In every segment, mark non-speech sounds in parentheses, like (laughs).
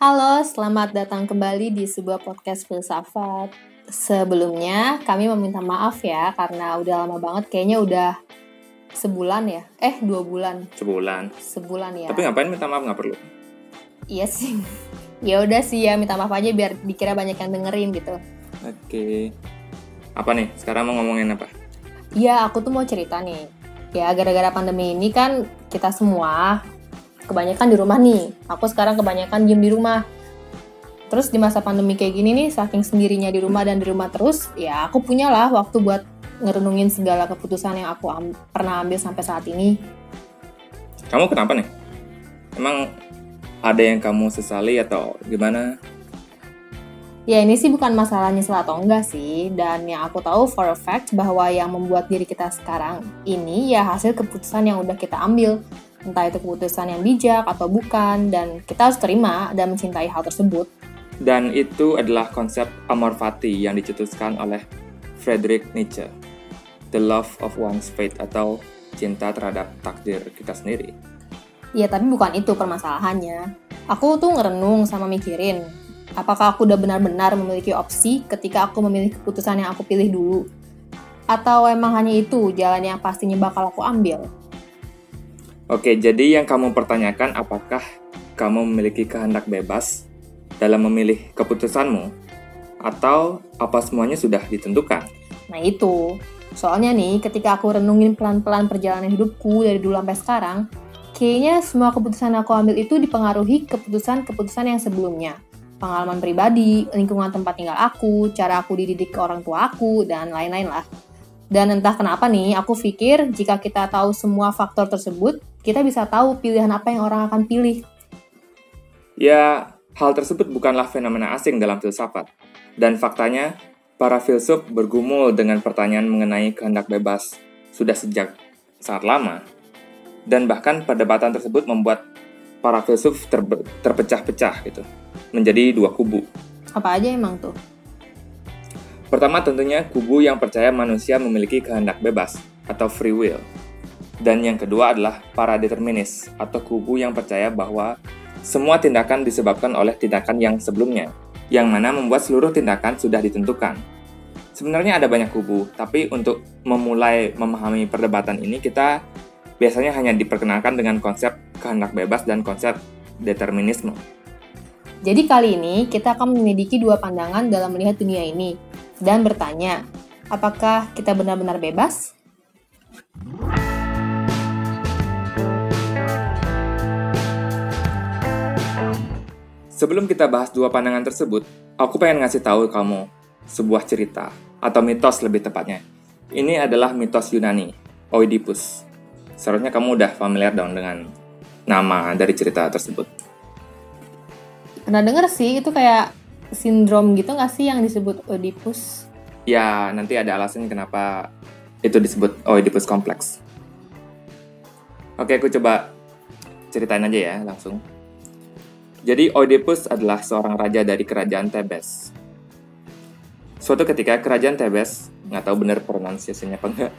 Halo, selamat datang kembali di sebuah podcast filsafat. Sebelumnya, kami meminta maaf ya karena udah lama banget, kayaknya udah sebulan ya. Eh, dua bulan. Sebulan. Sebulan ya. Tapi ngapain minta maaf nggak perlu? Iya sih. (laughs) ya udah sih ya, minta maaf aja biar dikira banyak yang dengerin gitu. Oke. Apa nih? Sekarang mau ngomongin apa? Iya, aku tuh mau cerita nih. Ya, gara-gara pandemi ini kan kita semua kebanyakan di rumah nih. Aku sekarang kebanyakan diem di rumah. Terus di masa pandemi kayak gini nih, saking sendirinya di rumah dan di rumah terus, ya aku punya lah waktu buat ngerenungin segala keputusan yang aku am pernah ambil sampai saat ini. Kamu kenapa nih? Emang ada yang kamu sesali atau gimana? Ya ini sih bukan masalah nyesel atau enggak sih, dan yang aku tahu for a fact bahwa yang membuat diri kita sekarang ini ya hasil keputusan yang udah kita ambil entah itu keputusan yang bijak atau bukan, dan kita harus terima dan mencintai hal tersebut. Dan itu adalah konsep amor fati yang dicetuskan oleh Friedrich Nietzsche, the love of one's fate atau cinta terhadap takdir kita sendiri. Ya tapi bukan itu permasalahannya. Aku tuh ngerenung sama mikirin, apakah aku udah benar-benar memiliki opsi ketika aku memilih keputusan yang aku pilih dulu? Atau emang hanya itu jalan yang pastinya bakal aku ambil? Oke, jadi yang kamu pertanyakan apakah kamu memiliki kehendak bebas dalam memilih keputusanmu atau apa semuanya sudah ditentukan? Nah itu, soalnya nih ketika aku renungin pelan-pelan perjalanan hidupku dari dulu sampai sekarang, kayaknya semua keputusan aku ambil itu dipengaruhi keputusan-keputusan yang sebelumnya. Pengalaman pribadi, lingkungan tempat tinggal aku, cara aku dididik ke orang tua aku, dan lain-lain lah. Dan entah kenapa nih, aku pikir jika kita tahu semua faktor tersebut, kita bisa tahu pilihan apa yang orang akan pilih. Ya, hal tersebut bukanlah fenomena asing dalam filsafat. Dan faktanya, para filsuf bergumul dengan pertanyaan mengenai kehendak bebas sudah sejak saat lama. Dan bahkan perdebatan tersebut membuat para filsuf terpecah-pecah gitu, menjadi dua kubu. Apa aja emang tuh? Pertama tentunya kubu yang percaya manusia memiliki kehendak bebas atau free will dan yang kedua adalah para determinis atau kubu yang percaya bahwa semua tindakan disebabkan oleh tindakan yang sebelumnya, yang mana membuat seluruh tindakan sudah ditentukan. Sebenarnya ada banyak kubu, tapi untuk memulai memahami perdebatan ini kita biasanya hanya diperkenalkan dengan konsep kehendak bebas dan konsep determinisme. Jadi kali ini kita akan menyelidiki dua pandangan dalam melihat dunia ini dan bertanya, apakah kita benar-benar bebas? Sebelum kita bahas dua pandangan tersebut, aku pengen ngasih tahu kamu sebuah cerita atau mitos lebih tepatnya. Ini adalah mitos Yunani, Oedipus. Seharusnya kamu udah familiar dong dengan nama dari cerita tersebut. Pernah denger sih, itu kayak sindrom gitu nggak sih yang disebut Oedipus? Ya, nanti ada alasan kenapa itu disebut Oedipus kompleks. Oke, aku coba ceritain aja ya langsung. Jadi Oedipus adalah seorang raja dari kerajaan Tebes. Suatu ketika kerajaan Tebes, nggak tahu bener pronunciasinya apa enggak,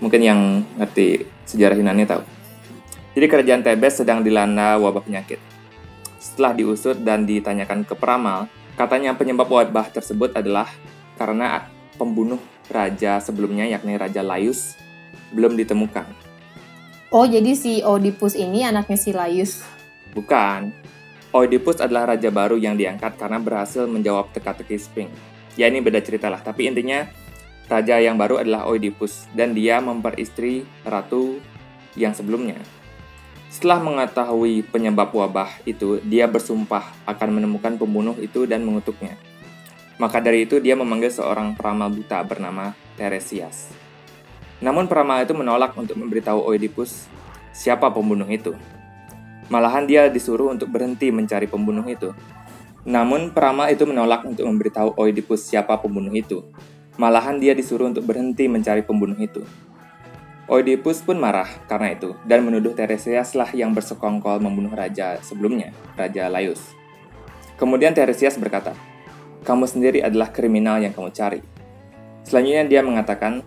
mungkin yang ngerti sejarah Yunani tahu. Jadi kerajaan Tebes sedang dilanda wabah penyakit. Setelah diusut dan ditanyakan ke peramal, katanya penyebab wabah tersebut adalah karena pembunuh raja sebelumnya yakni Raja Laius belum ditemukan. Oh, jadi si Oedipus ini anaknya si Laius? Bukan, Oedipus adalah raja baru yang diangkat karena berhasil menjawab teka-teki Sphinx. Ya ini beda cerita lah, tapi intinya raja yang baru adalah Oedipus dan dia memperistri ratu yang sebelumnya. Setelah mengetahui penyebab wabah itu, dia bersumpah akan menemukan pembunuh itu dan mengutuknya. Maka dari itu dia memanggil seorang peramal buta bernama Teresias. Namun peramal itu menolak untuk memberitahu Oedipus siapa pembunuh itu. Malahan dia disuruh untuk berhenti mencari pembunuh itu. Namun peramal itu menolak untuk memberitahu Oedipus siapa pembunuh itu. Malahan dia disuruh untuk berhenti mencari pembunuh itu. Oedipus pun marah karena itu dan menuduh Teresias lah yang bersekongkol membunuh raja sebelumnya, Raja Laius. Kemudian Teresias berkata, "Kamu sendiri adalah kriminal yang kamu cari." Selanjutnya dia mengatakan,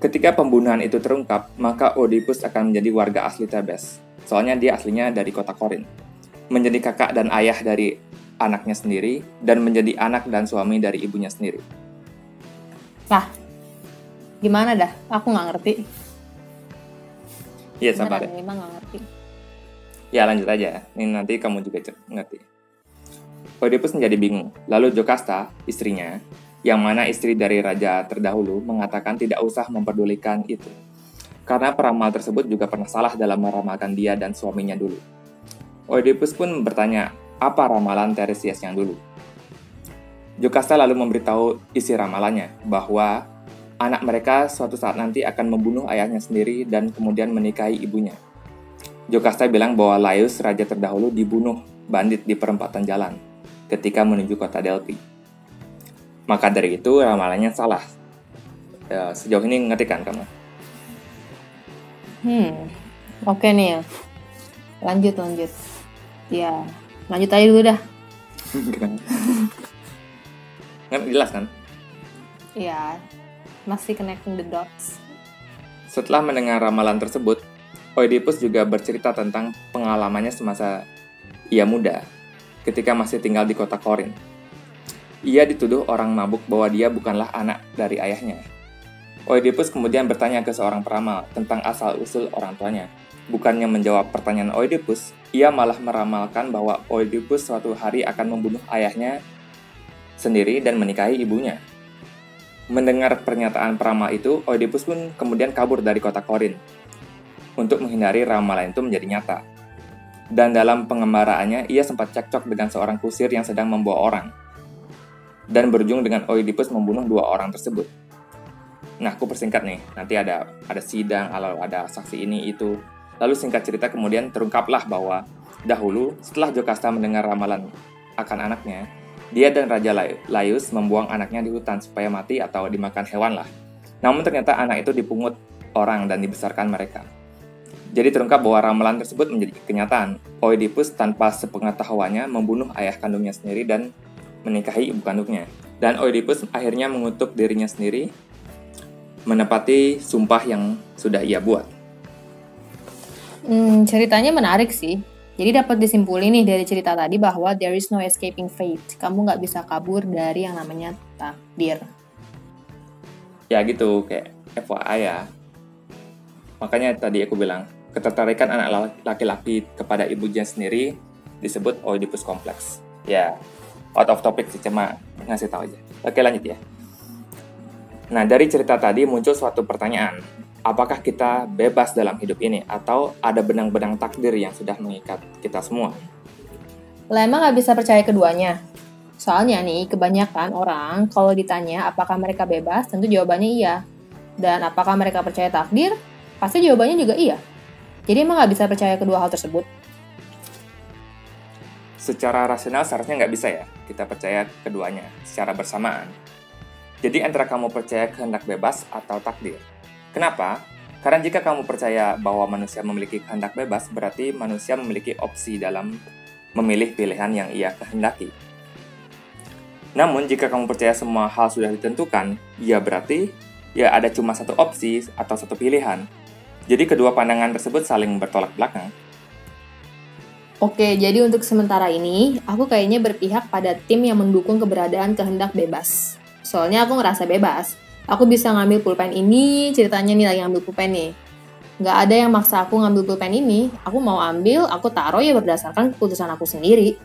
"Ketika pembunuhan itu terungkap, maka Oedipus akan menjadi warga asli Tebes, Soalnya dia aslinya dari kota Korin. menjadi kakak dan ayah dari anaknya sendiri, dan menjadi anak dan suami dari ibunya sendiri. Lah, gimana dah? Aku nggak ngerti. Iya, sabar ya. Mah nggak ngerti. Ya lanjut aja, ini nanti kamu juga ngerti. Oedipus menjadi bingung. Lalu Jocasta, istrinya, yang mana istri dari raja terdahulu, mengatakan tidak usah memperdulikan itu. Karena peramal tersebut juga pernah salah dalam meramalkan dia dan suaminya dulu. Oedipus pun bertanya, apa ramalan Tiresias yang dulu? Jocasta lalu memberitahu isi ramalannya, bahwa anak mereka suatu saat nanti akan membunuh ayahnya sendiri dan kemudian menikahi ibunya. Jocasta bilang bahwa Laius, raja terdahulu, dibunuh bandit di perempatan jalan ketika menuju kota Delphi. Maka dari itu ramalannya salah. Ya, sejauh ini ngerti kan kamu? Hmm, oke nih. Lanjut, lanjut. Ya, lanjut aja dulu dah. Nggak jelas kan? Ya, masih connecting the dots. Setelah mendengar ramalan tersebut, Oedipus juga bercerita tentang pengalamannya semasa ia muda, ketika masih tinggal di kota Korin. Ia dituduh orang mabuk bahwa dia bukanlah anak dari ayahnya. Oedipus kemudian bertanya ke seorang peramal tentang asal-usul orang tuanya. Bukannya menjawab pertanyaan Oedipus, ia malah meramalkan bahwa Oedipus suatu hari akan membunuh ayahnya sendiri dan menikahi ibunya. Mendengar pernyataan peramal itu, Oedipus pun kemudian kabur dari kota Korin untuk menghindari ramalan itu menjadi nyata. Dan dalam pengembaraannya, ia sempat cekcok dengan seorang kusir yang sedang membawa orang. Dan berujung dengan Oedipus membunuh dua orang tersebut. Nah, aku persingkat nih. Nanti ada ada sidang, lalu ada saksi ini itu. Lalu singkat cerita kemudian terungkaplah bahwa dahulu setelah Jocasta mendengar ramalan akan anaknya, dia dan Raja Lai- Laius membuang anaknya di hutan supaya mati atau dimakan hewan lah. Namun ternyata anak itu dipungut orang dan dibesarkan mereka. Jadi terungkap bahwa ramalan tersebut menjadi kenyataan. Oedipus tanpa sepengetahuannya membunuh ayah kandungnya sendiri dan menikahi ibu kandungnya. Dan Oedipus akhirnya mengutuk dirinya sendiri menepati sumpah yang sudah ia buat. Hmm, ceritanya menarik sih. Jadi dapat disimpulin nih dari cerita tadi bahwa there is no escaping fate. Kamu nggak bisa kabur dari yang namanya takdir. Ya gitu, kayak FYI ya. Makanya tadi aku bilang, ketertarikan anak laki-laki kepada ibunya sendiri disebut Oedipus kompleks. Ya, out of topic sih, cuma ngasih tahu aja. Oke lanjut ya. Nah, dari cerita tadi muncul suatu pertanyaan. Apakah kita bebas dalam hidup ini atau ada benang-benang takdir yang sudah mengikat kita semua? Lah emang nggak bisa percaya keduanya. Soalnya nih, kebanyakan orang kalau ditanya apakah mereka bebas, tentu jawabannya iya. Dan apakah mereka percaya takdir? Pasti jawabannya juga iya. Jadi emang nggak bisa percaya kedua hal tersebut. Secara rasional seharusnya nggak bisa ya kita percaya keduanya secara bersamaan. Jadi antara kamu percaya kehendak bebas atau takdir. Kenapa? Karena jika kamu percaya bahwa manusia memiliki kehendak bebas, berarti manusia memiliki opsi dalam memilih pilihan yang ia kehendaki. Namun jika kamu percaya semua hal sudah ditentukan, ya berarti ya ada cuma satu opsi atau satu pilihan. Jadi kedua pandangan tersebut saling bertolak belakang. Oke, jadi untuk sementara ini, aku kayaknya berpihak pada tim yang mendukung keberadaan kehendak bebas. Soalnya aku ngerasa bebas. Aku bisa ngambil pulpen ini, ceritanya nih lagi ngambil pulpen nih. Nggak ada yang maksa aku ngambil pulpen ini. Aku mau ambil, aku taruh ya berdasarkan keputusan aku sendiri.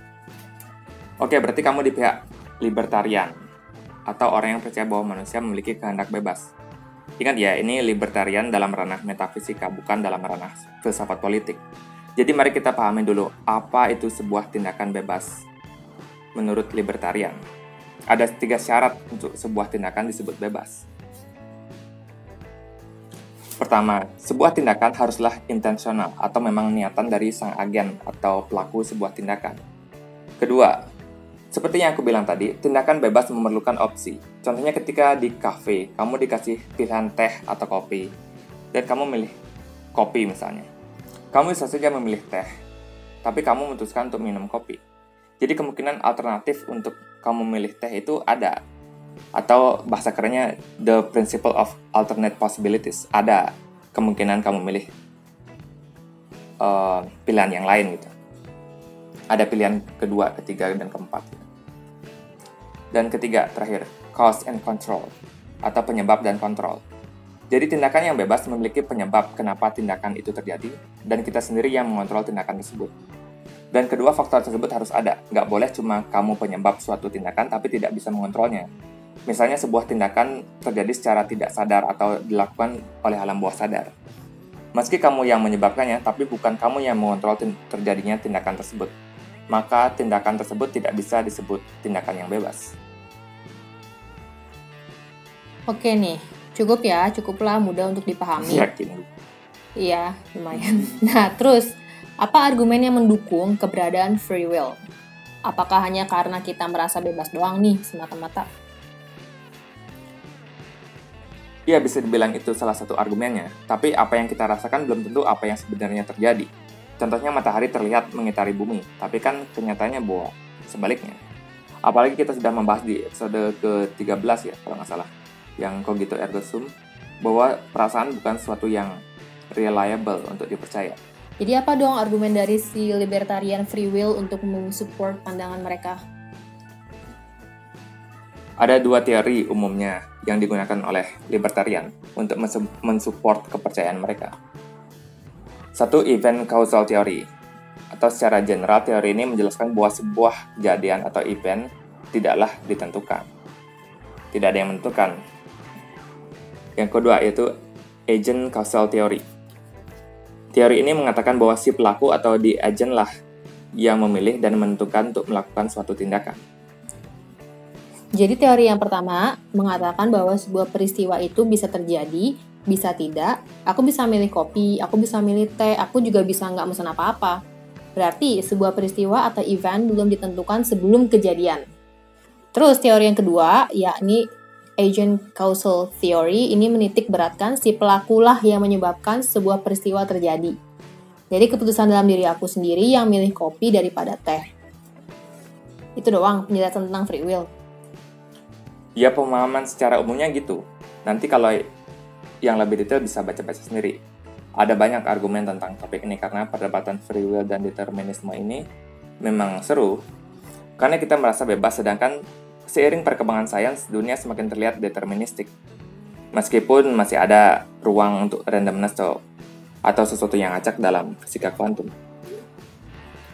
Oke, berarti kamu di pihak libertarian atau orang yang percaya bahwa manusia memiliki kehendak bebas. Ingat ya, ini libertarian dalam ranah metafisika, bukan dalam ranah filsafat politik. Jadi mari kita pahami dulu apa itu sebuah tindakan bebas menurut libertarian. Ada tiga syarat untuk sebuah tindakan disebut bebas. Pertama, sebuah tindakan haruslah intensional atau memang niatan dari sang agen atau pelaku sebuah tindakan. Kedua, seperti yang aku bilang tadi, tindakan bebas memerlukan opsi. Contohnya ketika di cafe, kamu dikasih pilihan teh atau kopi, dan kamu milih kopi misalnya. Kamu bisa saja memilih teh, tapi kamu memutuskan untuk minum kopi. Jadi kemungkinan alternatif untuk kamu memilih teh itu ada. Atau bahasa kerennya, the principle of alternate possibilities. Ada kemungkinan kamu milih uh, pilihan yang lain gitu. ada pilihan kedua, ketiga, dan keempat. Dan ketiga, terakhir, cause and control, atau penyebab dan kontrol. Jadi tindakan yang bebas memiliki penyebab kenapa tindakan itu terjadi, dan kita sendiri yang mengontrol tindakan tersebut. Dan kedua faktor tersebut harus ada, nggak boleh cuma kamu penyebab suatu tindakan tapi tidak bisa mengontrolnya. Misalnya sebuah tindakan terjadi secara tidak sadar atau dilakukan oleh alam bawah sadar. Meski kamu yang menyebabkannya, tapi bukan kamu yang mengontrol terjadinya tindakan tersebut maka tindakan tersebut tidak bisa disebut tindakan yang bebas. Oke nih, cukup ya, cukuplah mudah untuk dipahami. Yakin. Iya, lumayan. (laughs) Nah, terus apa argumen yang mendukung keberadaan free will? Apakah hanya karena kita merasa bebas doang nih semata-mata? Iya, bisa dibilang itu salah satu argumennya. Tapi apa yang kita rasakan belum tentu apa yang sebenarnya terjadi. Contohnya matahari terlihat mengitari bumi, tapi kan kenyataannya bahwa sebaliknya. Apalagi kita sudah membahas di episode ke-13 ya, kalau nggak salah, yang Cogito Ergo Sum, bahwa perasaan bukan sesuatu yang reliable untuk dipercaya. Jadi apa dong argumen dari si libertarian free will untuk mensupport pandangan mereka? Ada dua teori umumnya yang digunakan oleh libertarian untuk mensupport kepercayaan mereka. Satu, event causal theory. Atau secara general, teori ini menjelaskan bahwa sebuah kejadian atau event tidaklah ditentukan. Tidak ada yang menentukan. Yang kedua yaitu agent causal theory. Teori ini mengatakan bahwa si pelaku atau di agent lah yang memilih dan menentukan untuk melakukan suatu tindakan. Jadi teori yang pertama mengatakan bahwa sebuah peristiwa itu bisa terjadi bisa tidak, aku bisa milih kopi, aku bisa milih teh, aku juga bisa nggak mesen apa-apa. Berarti sebuah peristiwa atau event belum ditentukan sebelum kejadian. Terus teori yang kedua, yakni agent causal theory, ini menitik beratkan si pelakulah yang menyebabkan sebuah peristiwa terjadi. Jadi keputusan dalam diri aku sendiri yang milih kopi daripada teh. Itu doang penjelasan tentang free will. Ya pemahaman secara umumnya gitu. Nanti kalau yang lebih detail bisa baca-baca sendiri. Ada banyak argumen tentang topik ini karena perdebatan free will dan determinisme ini memang seru karena kita merasa bebas sedangkan seiring perkembangan sains dunia semakin terlihat deterministik. Meskipun masih ada ruang untuk randomness atau, atau sesuatu yang acak dalam fisika kuantum.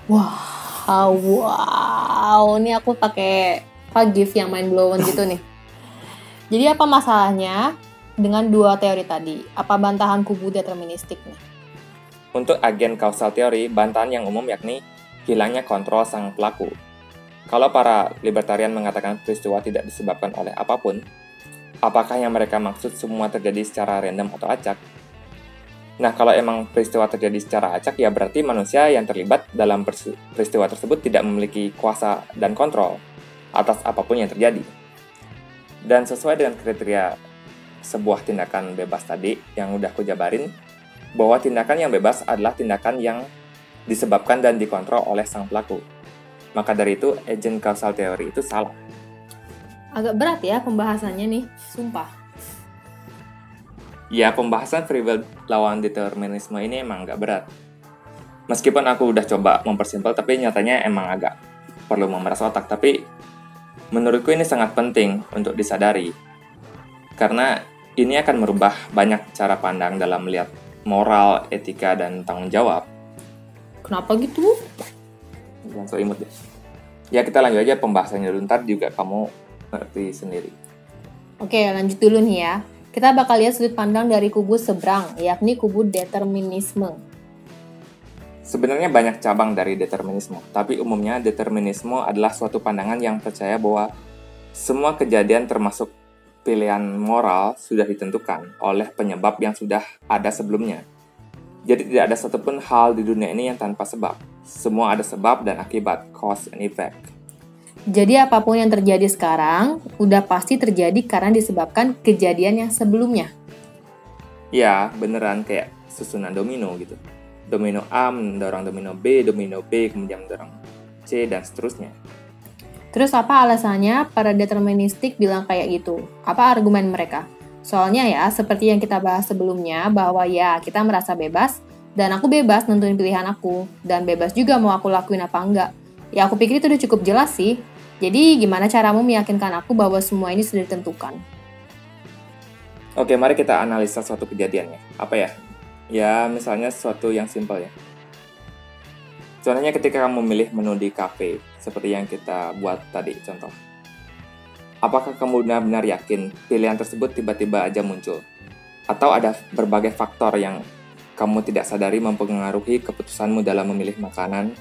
Wow, wow, ini aku pakai GIF yang main blown gitu nih. (laughs) Jadi apa masalahnya dengan dua teori tadi? Apa bantahan kubu deterministik nih? Untuk agen causal teori, bantahan yang umum yakni hilangnya kontrol sang pelaku. Kalau para libertarian mengatakan peristiwa tidak disebabkan oleh apa pun, apakah yang mereka maksud semua terjadi secara random atau acak? Nah, kalau emang peristiwa terjadi secara acak, ya berarti manusia yang terlibat dalam peristiwa tersebut tidak memiliki kuasa dan kontrol atas apa pun yang terjadi. Dan sesuai dengan kriteria sebuah tindakan bebas tadi yang udah aku jabarin, bahwa tindakan yang bebas adalah tindakan yang disebabkan dan dikontrol oleh sang pelaku. Maka dari itu, agent causal theory itu salah. Agak berat ya pembahasannya nih, sumpah. Ya, pembahasan free will lawan determinisme ini emang agak berat. Meskipun aku udah coba mempersimpel, tapi nyatanya emang agak perlu memeras otak. Tapi menurutku ini sangat penting untuk disadari. Karena ini akan merubah banyak cara pandang dalam melihat moral, etika, dan tanggung jawab. Kenapa gitu? Jangan so imut deh. Ya kita lanjut aja pembahasannya dulu, ntar juga kamu ngerti sendiri. Oke, lanjut dulu nih ya. Kita bakal lihat sudut pandang dari kubu seberang, yakni kubu determinisme. Sebenarnya banyak cabang dari determinisme, tapi umumnya determinisme adalah suatu pandangan yang percaya bahwa semua kejadian termasuk pilihan moral sudah ditentukan oleh penyebab yang sudah ada sebelumnya. Jadi tidak ada satupun hal di dunia ini yang tanpa sebab. Semua ada sebab dan akibat, cause and effect. Jadi apa pun yang terjadi sekarang, udah pasti terjadi karena disebabkan kejadian yang sebelumnya. Ya, beneran kayak susunan domino gitu. Domino A mendorong domino B, domino B kemudian mendorong C, dan seterusnya. Terus apa alasannya para deterministik bilang kayak gitu? Apa argumen mereka? Soalnya ya, seperti yang kita bahas sebelumnya, bahwa ya kita merasa bebas, dan aku bebas nentuin pilihan aku, dan bebas juga mau aku lakuin apa enggak. Ya aku pikir itu udah cukup jelas sih. Jadi gimana caramu meyakinkan aku bahwa semua ini sudah ditentukan? Oke, mari kita analisa suatu kejadiannya. Apa ya? Ya, misalnya sesuatu yang simpel ya. Contohnya ketika kamu memilih menu di cafe, seperti yang kita buat tadi contoh. Apakah kamu benar-benar yakin pilihan tersebut tiba-tiba aja muncul? Atau ada berbagai faktor yang kamu tidak sadari mempengaruhi keputusanmu dalam memilih makanan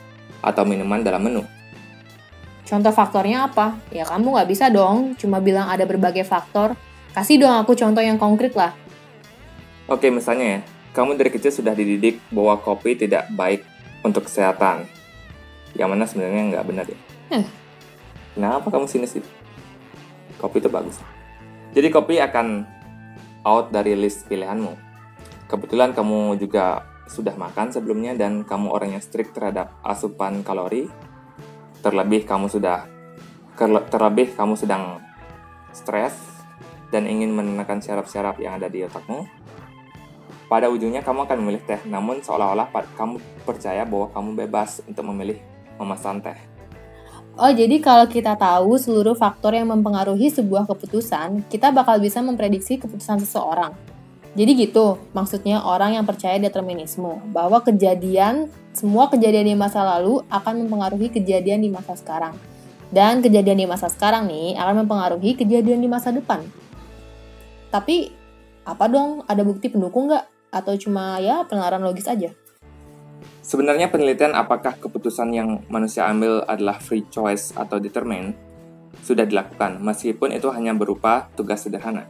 atau minuman dalam menu? Contoh faktornya apa? Ya kamu nggak bisa dong cuma bilang ada berbagai faktor. Kasih dong aku contoh yang konkret lah. Oke, misalnya ya, kamu dari kecil sudah dididik bahwa kopi tidak baik untuk kesehatan. Yang mana sebenarnya nggak benar ya. Eh. Kenapa kamu sinis itu? Kopi itu bagus. Jadi kopi akan out dari list pilihanmu. Kebetulan kamu juga sudah makan sebelumnya dan kamu orang yang strict terhadap asupan kalori, terlebih kamu sudah terlebih kamu sedang stres dan ingin menenangkan syaraf-syaraf yang ada di otakmu, pada ujungnya kamu akan memilih teh, namun seolah-olah kamu percaya bahwa kamu bebas untuk memilih memesan teh. Oh, jadi kalau kita tahu seluruh faktor yang mempengaruhi sebuah keputusan, kita bakal bisa memprediksi keputusan seseorang. Jadi gitu, maksudnya orang yang percaya determinisme, bahwa kejadian, semua kejadian di masa lalu akan mempengaruhi kejadian di masa sekarang. Dan kejadian di masa sekarang nih akan mempengaruhi kejadian di masa depan. Tapi, apa dong, ada bukti pendukung nggak? Atau cuma ya penalaran logis aja? Sebenarnya penelitian apakah keputusan yang manusia ambil adalah free choice atau determined sudah dilakukan, meskipun itu hanya berupa tugas sederhana.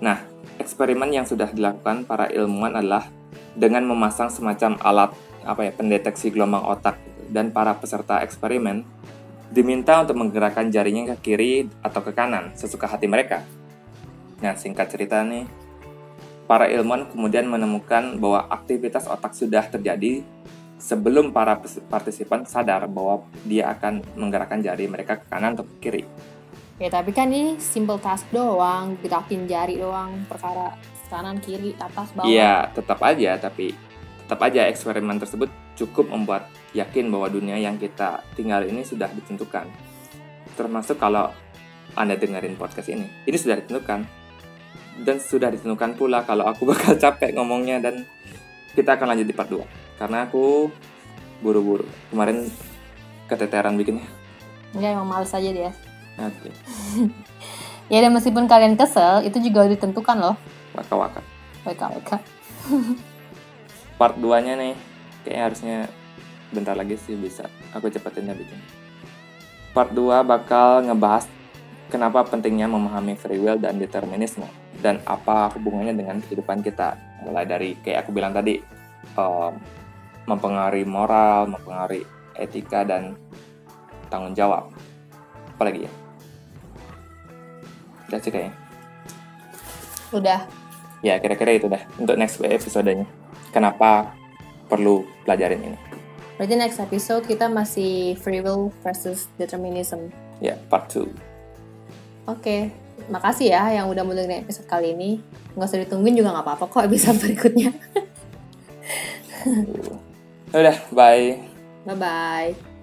Nah, eksperimen yang sudah dilakukan para ilmuwan adalah dengan memasang semacam alat apa ya pendeteksi gelombang otak dan para peserta eksperimen diminta untuk menggerakkan jarinya ke kiri atau ke kanan sesuka hati mereka. Nah, singkat cerita nih, para ilmuwan kemudian menemukan bahwa aktivitas otak sudah terjadi sebelum para partisipan sadar bahwa dia akan menggerakkan jari mereka ke kanan atau ke kiri. Ya tapi kan ini simple task doang, gerakin jari doang, perkara kanan kiri atas bawah. Iya, tetap aja tapi tetap aja eksperimen tersebut cukup membuat yakin bahwa dunia yang kita tinggal ini sudah ditentukan. Termasuk kalau Anda dengerin podcast ini. Ini sudah ditentukan. Dan sudah ditentukan pula kalau aku (laughs) bakal capek ngomongnya dan kita akan lanjut di part 2 karena aku buru-buru kemarin keteteran bikinnya enggak emang males aja dia oke okay. (laughs) ya dan meskipun kalian kesel itu juga ditentukan loh waka waka waka waka (laughs) part 2 nya nih kayaknya harusnya bentar lagi sih bisa aku cepetin ya bikin part 2 bakal ngebahas kenapa pentingnya memahami free will dan determinisme dan apa hubungannya dengan kehidupan kita mulai dari kayak aku bilang tadi um, mempengaruhi moral, mempengaruhi etika dan tanggung jawab. Apalagi ya? Udah sih kayaknya. Udah. Ya, kira-kira itu dah untuk next episodenya. Kenapa perlu pelajarin ini? Berarti next episode kita masih free will versus determinism. Ya, part 2. Oke, okay. makasih ya yang udah mau dengerin episode kali ini. Nggak usah ditungguin juga nggak apa-apa kok episode (laughs) berikutnya. Udah, bye. Bye-bye.